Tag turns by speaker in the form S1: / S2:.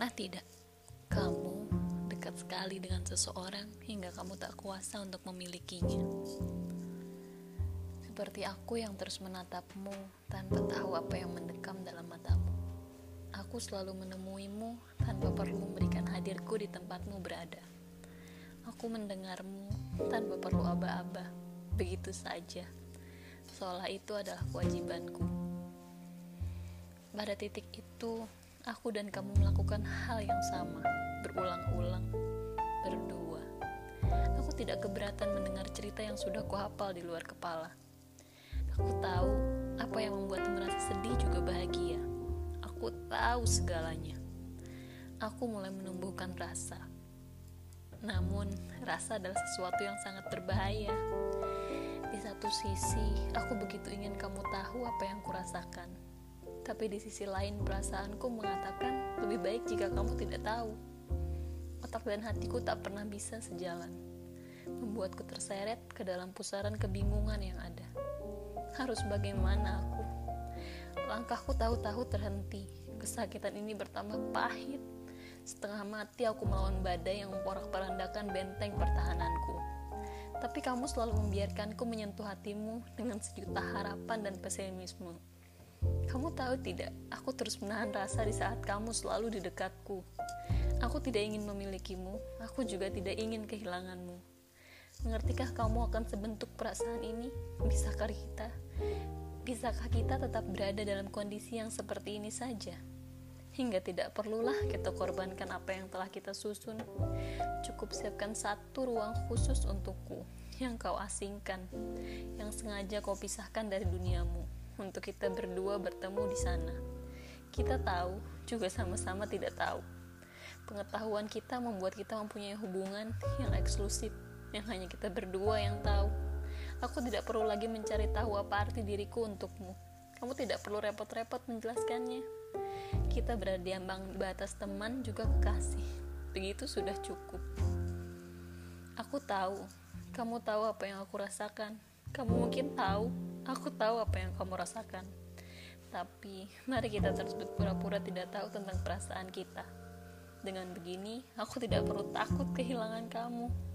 S1: Pernah tidak kamu dekat sekali dengan seseorang hingga kamu tak kuasa untuk memilikinya? Seperti aku yang terus menatapmu tanpa tahu apa yang mendekam dalam matamu. Aku selalu menemuimu tanpa perlu memberikan hadirku di tempatmu berada. Aku mendengarmu tanpa perlu aba-aba, begitu saja. Seolah itu adalah kewajibanku. Pada titik itu, aku dan kamu melakukan hal yang sama, berulang-ulang, berdua. Aku tidak keberatan mendengar cerita yang sudah kuhafal di luar kepala. Aku tahu apa yang membuat merasa sedih juga bahagia. Aku tahu segalanya. Aku mulai menumbuhkan rasa. Namun, rasa adalah sesuatu yang sangat berbahaya. Di satu sisi, aku begitu ingin kamu tahu apa yang kurasakan tapi di sisi lain perasaanku mengatakan lebih baik jika kamu tidak tahu. Otak dan hatiku tak pernah bisa sejalan, membuatku terseret ke dalam pusaran kebingungan yang ada. Harus bagaimana aku? Langkahku tahu-tahu terhenti. Kesakitan ini bertambah pahit. Setengah mati aku melawan badai yang memporak-perandakan benteng pertahananku. Tapi kamu selalu membiarkanku menyentuh hatimu dengan sejuta harapan dan pesimisme. Kamu tahu tidak, aku terus menahan rasa di saat kamu selalu di dekatku. Aku tidak ingin memilikimu, aku juga tidak ingin kehilanganmu. Mengertikah kamu akan sebentuk perasaan ini? Bisakah kita? Bisakah kita tetap berada dalam kondisi yang seperti ini saja? Hingga tidak perlulah kita korbankan apa yang telah kita susun. Cukup siapkan satu ruang khusus untukku yang kau asingkan, yang sengaja kau pisahkan dari duniamu untuk kita berdua bertemu di sana. Kita tahu, juga sama-sama tidak tahu. Pengetahuan kita membuat kita mempunyai hubungan yang eksklusif, yang hanya kita berdua yang tahu. Aku tidak perlu lagi mencari tahu apa arti diriku untukmu. Kamu tidak perlu repot-repot menjelaskannya. Kita berada di ambang batas teman juga kekasih. Begitu sudah cukup. Aku tahu, kamu tahu apa yang aku rasakan. Kamu mungkin tahu Aku tahu apa yang kamu rasakan. Tapi, mari kita terus berpura-pura tidak tahu tentang perasaan kita. Dengan begini, aku tidak perlu takut kehilangan kamu.